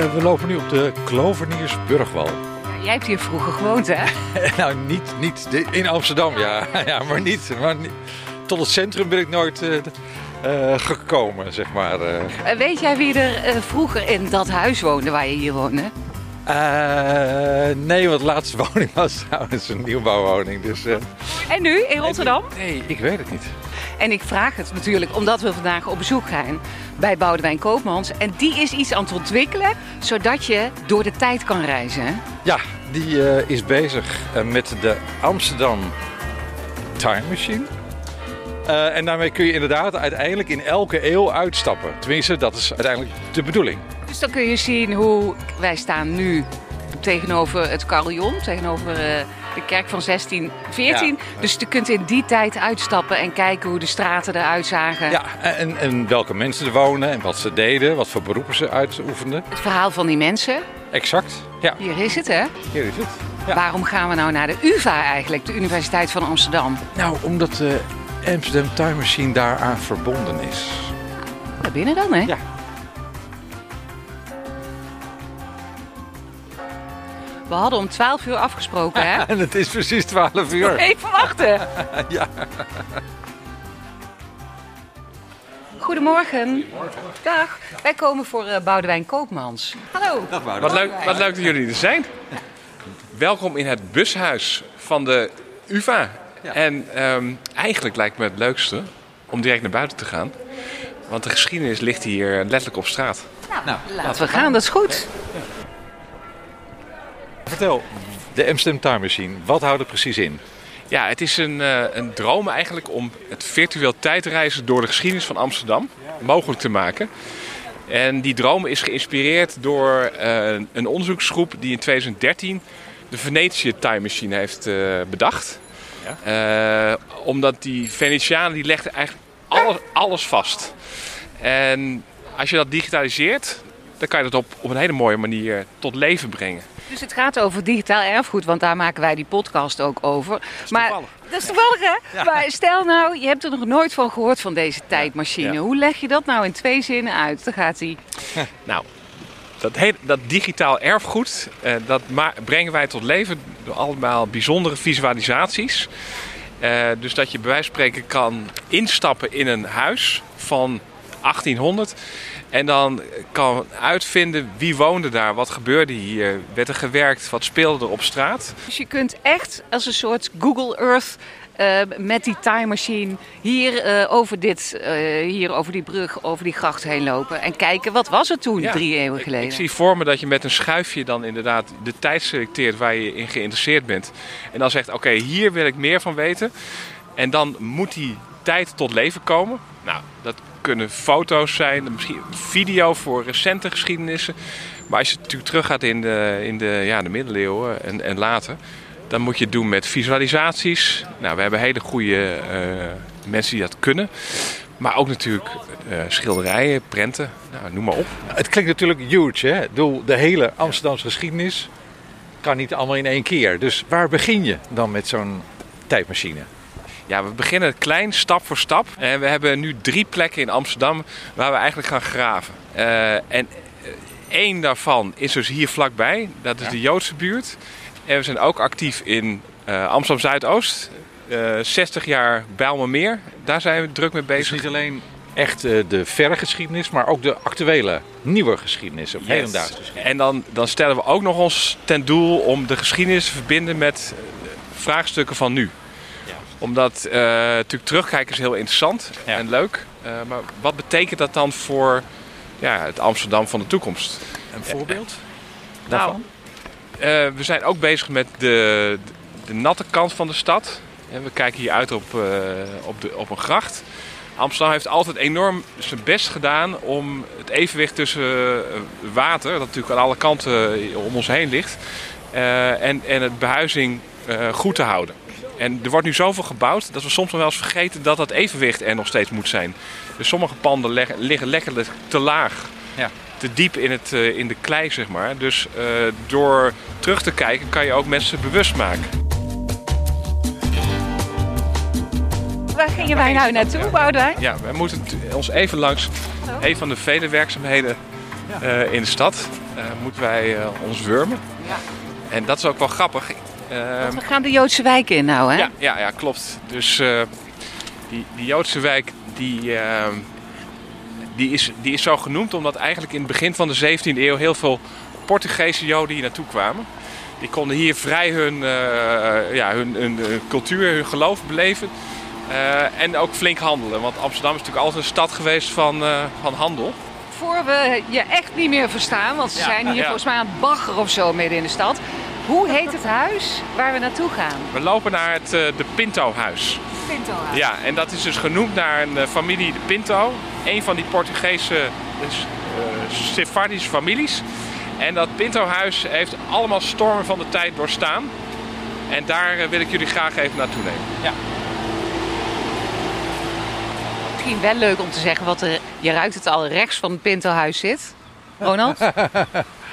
we lopen nu op de Kloverniersburgwal. Jij hebt hier vroeger gewoond, hè? nou, niet, niet in Amsterdam, ja. ja maar, niet, maar niet. Tot het centrum ben ik nooit eh, eh, gekomen, zeg maar. eh. Eh, Weet jij wie er eh, vroeger in dat huis woonde waar je hier woonde? Eh, nee, want de laatste woning was trouwens een nieuwbouwwoning. Dus, eh, En nu in Rotterdam? nee, ik weet het niet. En ik vraag het natuurlijk omdat we vandaag op bezoek gaan bij Boudewijn Koopmans. En die is iets aan het ontwikkelen zodat je door de tijd kan reizen. Ja, die eh, is bezig eh, met de Amsterdam Time Machine. Eh, en daarmee kun je inderdaad uiteindelijk in elke eeuw uitstappen. Tenminste, dat is uiteindelijk de bedoeling. Dus dan kun je zien hoe wij staan nu tegenover het carillon, tegenover de kerk van 1614. Ja. Dus je kunt in die tijd uitstappen en kijken hoe de straten eruit zagen. Ja, en, en welke mensen er wonen en wat ze deden, wat voor beroepen ze uitoefenden. Het verhaal van die mensen, Exact. Ja, hier is het hè. hier is het. Ja. Waarom gaan we nou naar de UvA eigenlijk, de Universiteit van Amsterdam? Nou, omdat de Amsterdam Time Machine daaraan verbonden is. Naar binnen dan hè? Ja. We hadden om 12 uur afgesproken hè. En het is precies 12 uur. Even wachten. Ja. Goedemorgen. Dag. Wij komen voor eh, Boudewijn Koopmans. Hallo. Wat leuk, wat leuk dat jullie er zijn. Welkom in het bushuis van de UvA. En ehm, eigenlijk lijkt me het leukste om direct naar buiten te gaan. Want de geschiedenis ligt hier letterlijk op straat. Nou, laten we gaan, dat is goed. Vertel, de Amsterdam Time Machine, wat houdt het precies in? Ja, het is een, eh, een droom eigenlijk om het virtueel tijdreizen door de geschiedenis van Amsterdam mogelijk te maken. En die droom is geïnspireerd door eh, een onderzoeksgroep die in 2013 de Venetië Time Machine heeft eh, bedacht. Eh, omdat die Venetianen die legden eigenlijk alles, alles vast. En als je dat digitaliseert, dan kan je dat op, op een hele mooie manier tot leven brengen. Dus het gaat over digitaal erfgoed, want daar maken wij die podcast ook over. maar toevallig. dat is toevallig, hè? Maar stel nou, je hebt er nog nooit van gehoord van deze tijdmachine. Ja. Hoe leg je dat nou in twee zinnen uit? Dan gaat hij. Nou, dat, dat digitaal erfgoed, eh, dat brengen wij tot leven door allemaal bijzondere visualisaties. Eh, dus dat je bij wijze van spreken kan instappen in een huis van 1800 en dan kan uitvinden wie woonde daar, wat gebeurde hier, werd er gewerkt, wat speelde er op straat. Dus je kunt echt als een soort Google Earth eh, met die time machine hier, eh, over dit, eh, hier over die brug, over die gracht heen lopen. En kijken wat was het toen, Ja, drie eeuwen geleden. Ik, zie voor me dat je met een schuifje dan inderdaad de tijd selecteert waar je in geïnteresseerd bent. En dan zegt, oké, hier wil ik meer van weten. En dan moet die tijd tot leven komen. Nou, dat kunnen foto's zijn, misschien video voor recente geschiedenissen. Maar als je natuurlijk teruggaat in de, in de, ja, de middeleeuwen en, en later... dan moet je het doen met visualisaties. Nou, we hebben hele goede eh, mensen die dat kunnen. Maar ook natuurlijk eh, schilderijen, prenten, nou, noem maar op. Het klinkt natuurlijk huge, hè? Ik bedoel, de hele Amsterdamse geschiedenis kan niet allemaal in één keer. Dus waar begin je dan met zo'n tijdmachine? Ja, we beginnen klein, stap voor stap. En we hebben nu drie plekken in Amsterdam waar we eigenlijk gaan graven. Eh, en eh, één daarvan is dus hier vlakbij. Dat is de Joodse buurt. En we zijn ook actief in eh, Amsterdam Zuidoost. Eh 60 jaar Bijlmermeer. Daar zijn we druk mee Dus bezig. niet alleen echt de verre geschiedenis, maar ook de actuele, nieuwe geschiedenis. Of Yes. hedendaagse geschiedenis. En dan, dan stellen we ook nog ons ten doel om de geschiedenis te verbinden met vraagstukken van nu. Omdat eh, natuurlijk terugkijken is heel interessant Ja. en leuk. Eh, maar wat betekent dat dan voor ja, het Amsterdam van de toekomst? Een voorbeeld? Nou, eh, we zijn ook bezig met de, de natte kant van de stad. En we kijken hier uit op, op, de, op een gracht. Amsterdam heeft altijd enorm zijn best gedaan om het evenwicht tussen water, dat natuurlijk aan alle kanten om ons heen ligt, en, en het behuizing eh, goed te houden. En er wordt nu zoveel gebouwd dat we soms nog wel eens vergeten dat dat evenwicht er nog steeds moet zijn. Dus sommige panden liggen lekker te laag Ja. te diep in, het, eh, in de klei, zeg maar. Dus eh, door terug te kijken kan je ook mensen bewust maken. Waar gingen wij nou naartoe, Boudewijn? Ja, wij moeten ons even langs een van de vele werkzaamheden eh, in de stad. eh, moeten wij eh, ons wurmen. Ja. En dat is ook wel grappig. Ehm, Want we gaan de Joodse wijk in nou, hè? ja, ja, ja, klopt. Dus eh, die, die Joodse wijk die, ehm, die, is, die is zo genoemd omdat eigenlijk in het begin van de 17e eeuw heel veel Portugese Joden hier naartoe kwamen. Die konden hier vrij hun, eh, ja, hun, hun, cultuur, hun geloof beleven. Eh, en ook flink handelen. Want Amsterdam is natuurlijk altijd een stad geweest van, van handel. Voor we je echt niet meer verstaan, want ze Ja, zijn hier ja. volgens mij aan het bagger of zo midden in de stad. Hoe heet het huis waar we naartoe gaan? We lopen naar het eh, de Pinto-huis. Pintohuis. Ja, en dat is dus genoemd naar een eh, familie de Pinto. Een van die Portugese dus, eh, Sephardische families. En dat Pinto-huis heeft allemaal stormen van de tijd doorstaan. En daar wil ik jullie graag even naartoe nemen. Misschien wel leuk om te zeggen wat er, je ruikt het al, rechts van het Pintohuis zit. Ronald?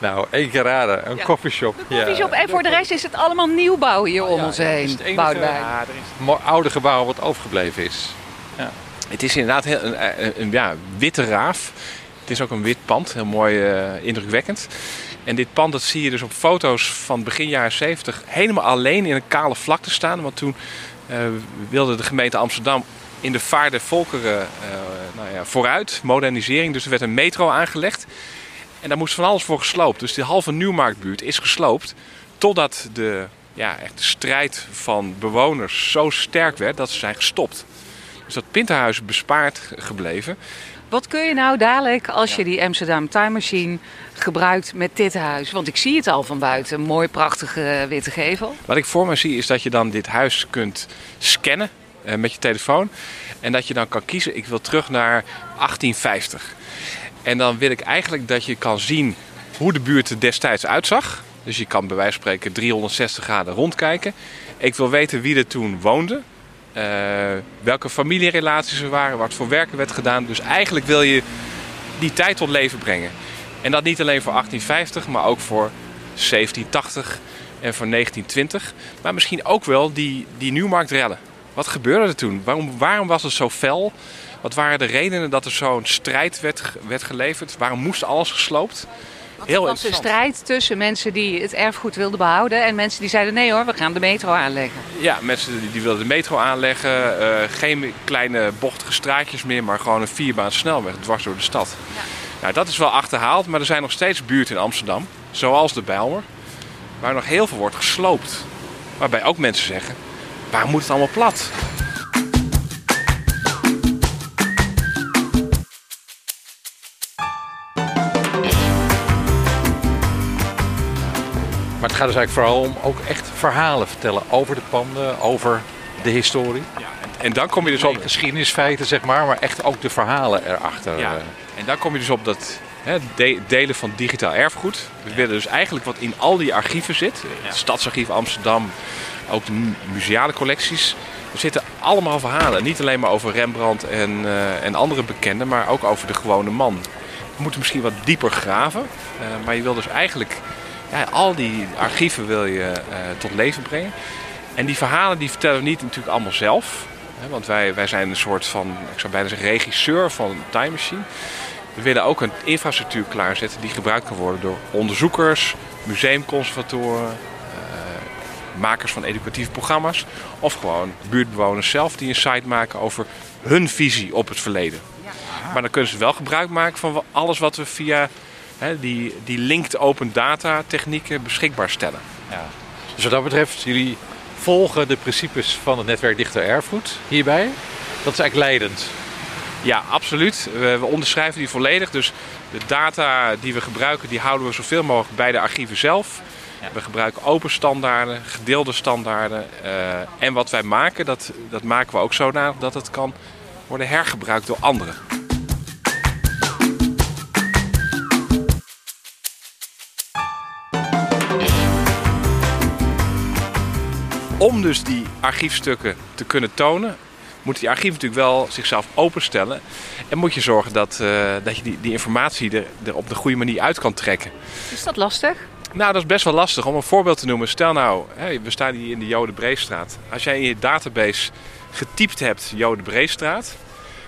Nou, één keer raden. Een Ja. coffeeshop. De coffeeshop. En voor de rest is het allemaal nieuwbouw hier om ja, ons ja, het is heen. het enige-. Ja, er is oude gebouw wat overgebleven is. Het is inderdaad heel, een, een, een- ja, witte raaf. Het is ook een wit pand, heel mooi eh, indrukwekkend. En dit pand dat zie je dus op foto's van begin jaren 70 helemaal alleen in een kale vlakte staan. Want toen eh, wilde de gemeente Amsterdam in de vaart der volkeren eh, nou ja, vooruit, modernisering. Dus er werd een metro aangelegd. En daar moest van alles voor gesloopt. Dus die halve Nieuwmarktbuurt is gesloopt. Totdat de, ja, echt de strijd van bewoners zo sterk werd dat ze zijn gestopt. Dus dat Pinterhuis is bespaard gebleven. Wat kun je nou dadelijk als je die Amsterdam Time Machine gebruikt met dit huis? Want ik zie het al van buiten. Een mooi, prachtige witte gevel. Wat ik voor me zie is dat je dan dit huis kunt scannen eh, met je telefoon. En dat je dan kan kiezen, ik wil terug naar 1850. En dan wil ik eigenlijk dat je kan zien hoe de buurt er destijds uitzag. Dus je kan bij wijze van spreken 360 graden rondkijken. Ik wil weten wie er toen woonde. eh, welke familierelaties er waren, wat voor werken werd gedaan. Dus eigenlijk wil je die tijd tot leven brengen. En dat niet alleen voor 1850, maar ook voor 1780 en voor 1920. Maar misschien ook wel die, die Nieuwmarktrellen. Wat gebeurde er toen? Waarom, waarom was het zo fel? Wat waren de redenen dat er zo'n strijd werd, werd geleverd? Waarom moest alles gesloopt? Heel Het was een strijd tussen mensen die het erfgoed wilden behouden... en mensen die zeiden nee hoor, we gaan de metro aanleggen. Ja, mensen die, die wilden de metro aanleggen. eh, geen kleine bochtige straatjes meer, maar gewoon een vierbaan snelweg dwars door de stad. Nou, dat is wel achterhaald, maar er zijn nog steeds buurten in Amsterdam, zoals de Bijlmer, waar nog heel veel wordt gesloopt. Waarbij ook mensen zeggen, waar moet het allemaal plat? Maar het gaat dus eigenlijk vooral om ook echt verhalen vertellen over de panden, over de historie. Ja, en, en dan kom je dus op... Geschiedenisfeiten, zeg maar, maar echt ook de verhalen erachter. Ja, eh. en daar kom je dus op dat de- delen van digitaal erfgoed. We willen dus eigenlijk wat in al die archieven zit. Het Stadsarchief Amsterdam, ook de mu- museale collecties. Er zitten allemaal verhalen. Niet alleen maar over Rembrandt en, eh, en andere bekenden, maar ook over de gewone man. We moeten misschien wat dieper graven. eh, maar je wil dus eigenlijk ja, al die archieven wil je eh, tot leven brengen. En die verhalen die vertellen we niet natuurlijk allemaal zelf. Hè, want wij, wij zijn een soort van, ik zou bijna zeggen, regisseur van Time Machine. We willen ook een infrastructuur klaarzetten die gebruikt kan worden door onderzoekers, museumconservatoren, eh, makers van educatieve programma's. Of gewoon buurtbewoners zelf die een site maken over hun visie op het verleden. Maar dan kunnen ze wel gebruik maken van alles wat we via hè, die, die linked open data technieken beschikbaar stellen. Dus wat dat betreft, jullie volgen de principes van het netwerk Dichter Erfgoed hierbij. Dat is eigenlijk leidend. Ja, absoluut. We, we onderschrijven die volledig. Dus de data die we gebruiken, die houden we zoveel mogelijk bij de archieven zelf. We gebruiken open standaarden, gedeelde standaarden. eh, en wat wij maken, dat, dat maken we ook zodanig dat het kan worden hergebruikt door anderen. Om dus die archiefstukken te kunnen tonen, moet die archief natuurlijk wel zichzelf openstellen. En moet je zorgen dat, eh, dat je die, die informatie er, er op de goede manier uit kan trekken. Is dat lastig? Nou, dat is best wel lastig. Om een voorbeeld te noemen. Stel nou, we staan hier in de Jodenbreestraat. Als jij in je database getypt hebt Jodenbreestraat,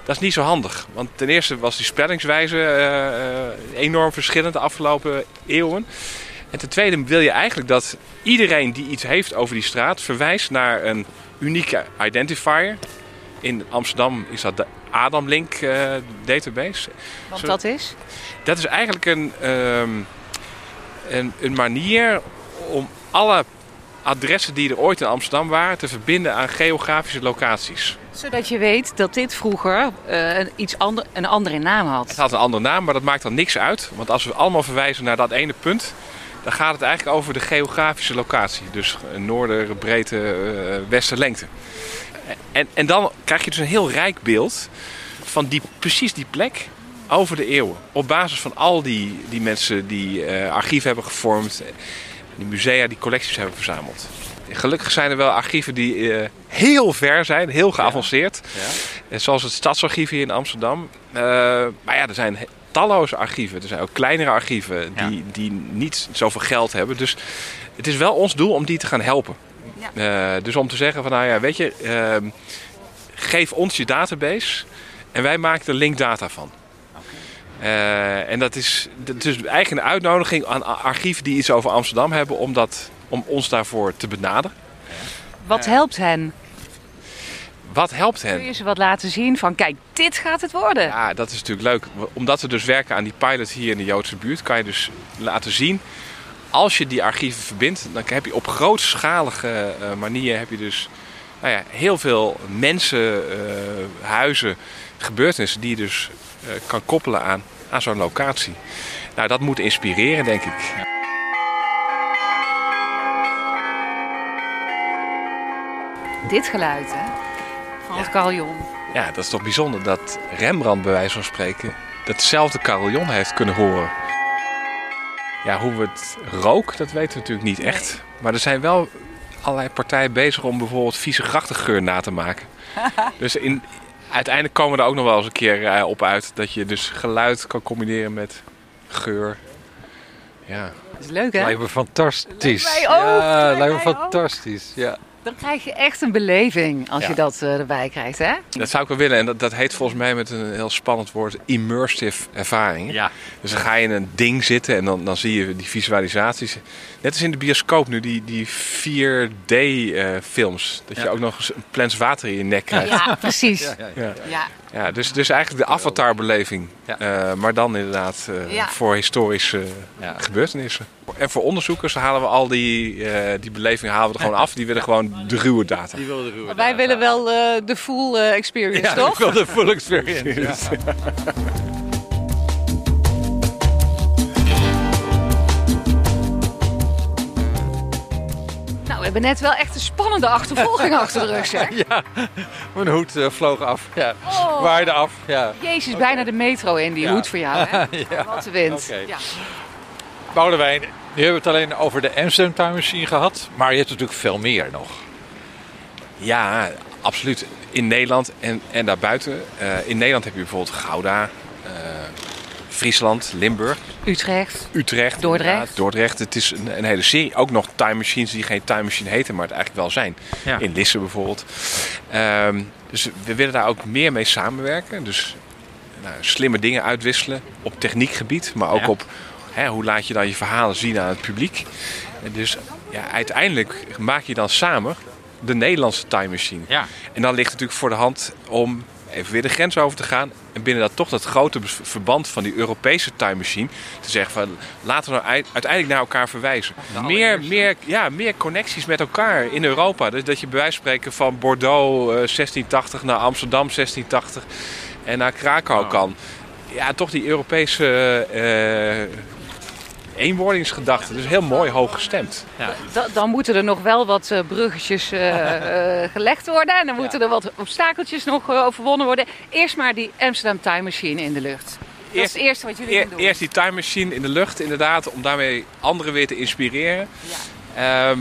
Dat is niet zo handig. Want ten eerste was die spellingswijze eh, eh, enorm verschillend de afgelopen eeuwen. En ten tweede wil je eigenlijk dat iedereen die iets heeft over die straat verwijst naar een unieke identifier. In Amsterdam is dat de Adamlink eh, database. Want Zo- dat is? Dat is eigenlijk een, ehm, een, een manier om alle adressen die er ooit in Amsterdam waren te verbinden aan geografische locaties. Zodat je weet dat dit vroeger eh, een, iets ander, een andere naam Het had. had een andere naam, maar dat maakt dan niks uit. Want als we allemaal verwijzen naar dat ene punt, dan gaat het eigenlijk over de geografische locatie. Dus eh, noorden, breedte, eh, westen, lengte. En, en dan krijg je dus een heel rijk beeld van die, precies die plek over de eeuwen. Op basis van al die, die mensen die eh archieven hebben gevormd, die musea die collecties hebben verzameld. Gelukkig zijn er wel archieven die heel ver zijn, heel geavanceerd. Eh, Zoals het Stadsarchief hier in Amsterdam. Maar ja, er zijn talloze archieven. Er zijn ook kleinere archieven die, die niet zoveel geld hebben. Dus het is wel ons doel om die te gaan helpen. Eh, dus om te zeggen van nou ja, weet je, ehm, geef ons je database en wij maken er linkdata van. Eh, en dat is, dat is eigenlijk een uitnodiging aan archieven die iets over Amsterdam hebben om, dat, om ons daarvoor te benaderen. Wat helpt hen? Wat helpt hen? Kun je ze wat laten zien van kijk, dit gaat het worden. Ja, dat is natuurlijk leuk. Omdat we dus werken aan die pilot hier in de Joodse buurt, kan je dus laten zien. Als je die archieven verbindt, dan heb je op grootschalige eh, manier heb je dus nou ja, heel veel mensen, eh, huizen, gebeurtenissen die je dus eh, kan koppelen aan, aan zo'n locatie. Nou, dat moet inspireren, denk ik. Dit geluid, hè? Het carillon. Ja, dat is toch bijzonder dat Rembrandt bij wijze van spreken datzelfde carillon heeft kunnen horen. Ja, hoe we het rook, dat weten we natuurlijk niet echt. Maar er zijn wel allerlei partijen bezig om bijvoorbeeld vieze grachtengeur na te maken. dus in, uiteindelijk komen we er ook nog wel eens een keer eh, op uit dat je dus geluid kan combineren met geur. Ja, Dat is leuk, hè? Lijkt me fantastisch. Lijkt mij ook, Ja, lijkt lijkt me ook. fantastisch. Ja. Dan krijg je echt een beleving als Ja. je dat eh, erbij krijgt, hè? dat zou ik wel willen. En dat, dat heet volgens mij met een heel spannend woord immersive ervaring. ja. Dus dan ga je in een ding zitten en dan, dan zie je die visualisaties. Net als in de bioscoop nu, die, die 4D-films. dat je ook nog eens een plens water in je nek krijgt. Ja, precies. Ja, ja, ja. Ja. Ja. Ja, dus, dus eigenlijk de Avatar-beleving. Ja. Eh, maar dan inderdaad eh, Ja. voor historische Ja. gebeurtenissen. En voor onderzoekers halen we al die, eh, die belevingen halen we er gewoon af. Die willen gewoon de ruwe data. Die wilde ruwe Maar wij willen wel eh, de full eh, experience, Ja, toch? ik wil de full experience. Ja. Nou, we hebben net wel echt een spannende achtervolging achter de rug, zeg. Ja, mijn hoed eh, vloog af. Ja. Oh. Waaide af. Ja. Jezus, bijna de metro in die Ja. hoed voor jou, hè? Ja. Wat de wind. Ja. Boudewijn, nu hebben we het alleen over de Amsterdam Time Machine gehad. Maar je hebt natuurlijk veel meer nog. Ja, absoluut. In Nederland en, en daarbuiten. Eh, in Nederland heb je bijvoorbeeld Gouda, eh, Friesland, Limburg. Utrecht. Utrecht. Dordrecht. Dordrecht. Het is een, een hele serie. Ook nog time machines die geen time machine heten, maar het eigenlijk wel zijn. Ja. In Lisse bijvoorbeeld. Ehm, dus we willen daar ook meer mee samenwerken. Dus nou, slimme dingen uitwisselen op techniekgebied, maar ook Ja. op hè, hoe laat je dan je verhalen zien aan het publiek. En dus ja, uiteindelijk maak je dan samen de Nederlandse time machine. Ja. En dan ligt het natuurlijk voor de hand om even weer de grens over te gaan. En binnen dat toch dat grote verband van die Europese time machine. Te zeggen van laten we nou ei- uiteindelijk naar elkaar verwijzen. Meer, meer, ja, meer connecties met elkaar in Europa. Dus dat je bij wijze van spreken van Bordeaux eh, 1680 naar Amsterdam 1680 en naar Krakau kan. Ja, toch die Europese eh, eenwordingsgedachte. Dus heel mooi hoog gestemd. Da- dan moeten er nog wel wat eh, bruggetjes eh, eh, gelegd worden. En dan moeten er wat obstakeltjes nog overwonnen worden. Eerst maar die Amsterdam Time Machine in de lucht. Dat is Eerst- het eerste wat jullie doen. eerst die time machine in de lucht, inderdaad, om daarmee anderen weer te inspireren. Ja. Ehm,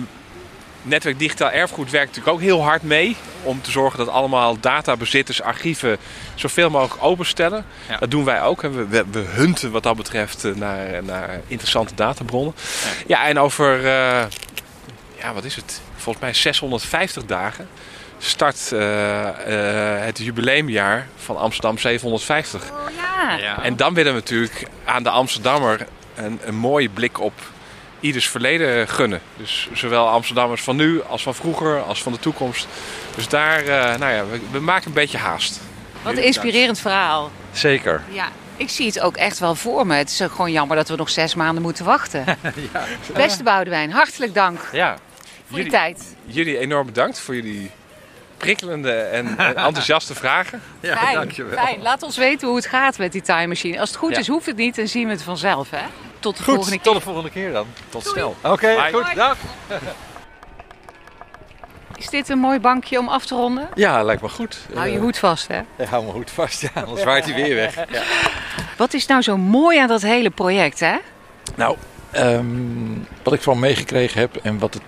Netwerk Digitaal Erfgoed werkt natuurlijk ook heel hard mee om te zorgen dat allemaal databezitters, archieven zoveel mogelijk openstellen. Ja. Dat doen wij ook. We, we, we hunten wat dat betreft eh, naar, naar interessante databronnen. Ja, en over, eh, ja, wat is het? Volgens mij 650 dagen start eh, eh, het jubileumjaar van Amsterdam 750. Oh ja. En dan willen we natuurlijk aan de Amsterdammer een, een mooie blik op ieders verleden gunnen. Dus zowel Amsterdammers van nu als van vroeger als van de toekomst. Dus daar, eh, nou ja, we, we maken een beetje haast. Wat een inspirerend verhaal. Zeker. Ja, ik zie het ook echt wel voor me. Het is ook gewoon jammer dat we nog zes maanden moeten wachten. Beste Boudewijn, hartelijk dank Ja. voor je Jullie- tijd. Jullie enorm bedankt voor jullie prikkelende en, en enthousiaste vragen. Ja, fijn, dankjewel. fijn. Laat ons weten hoe het gaat met die time machine. Als het goed Ja. is, hoeft het niet en zien we het vanzelf. Hè? Tot de Goed, volgende keer. tot de volgende keer dan. Tot snel. Oké, goed. Dag. Is dit een mooi bankje om af te ronden? Ja, lijkt me goed. Hou je Eh, hoed vast, hè? ja, hou mijn hoed vast, ja, anders waait hij weer weg. Ja. Wat is nou zo mooi aan dat hele project, hè? Nou, ehm, wat ik van meegekregen heb en wat de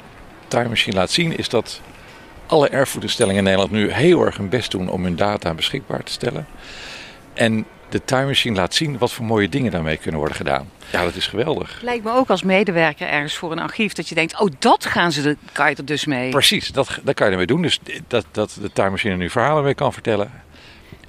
Time Machine laat zien, is dat alle erfgoedinstellingen in Nederland nu heel erg hun best doen om hun data beschikbaar te stellen. En de Time Machine laat zien wat voor mooie dingen daarmee kunnen worden gedaan. Ja, dat is geweldig. Lijkt me ook als medewerker ergens voor een archief dat je denkt: oh, dat gaan ze de, kan je er dus mee. Precies, dat, dat kan je ermee doen. Dus dat, dat de Time Machine er nu verhalen mee kan vertellen.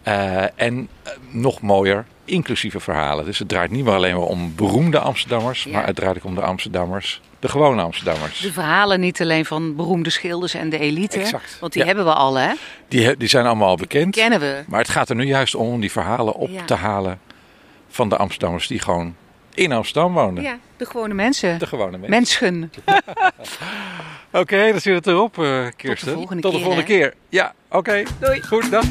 Eh, en eh, nog mooier, inclusieve verhalen. Dus het draait niet meer alleen maar om beroemde Amsterdammers, Ja. maar het draait ook om de Amsterdammers, de gewone Amsterdammers. De verhalen niet alleen van beroemde schilders en de elite. Exact. Want die Ja. hebben we al, hè? Die, he- die zijn allemaal al bekend. Kennen we. Maar het gaat er nu juist om om die verhalen op Ja. te halen van de Amsterdammers die gewoon in Amsterdam woonden. Ja, de gewone mensen. De gewone mensen. Menschen. Oké, dan zit het erop, eh Kirsten. volgende Tot de volgende keer. Ja, oké. Doei. Goed, dag.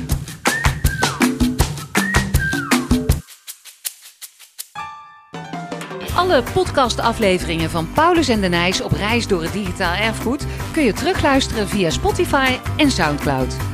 Alle podcastafleveringen van Paulus en de Nijs op reis door het digitaal erfgoed kun je terugluisteren via Spotify en Soundcloud.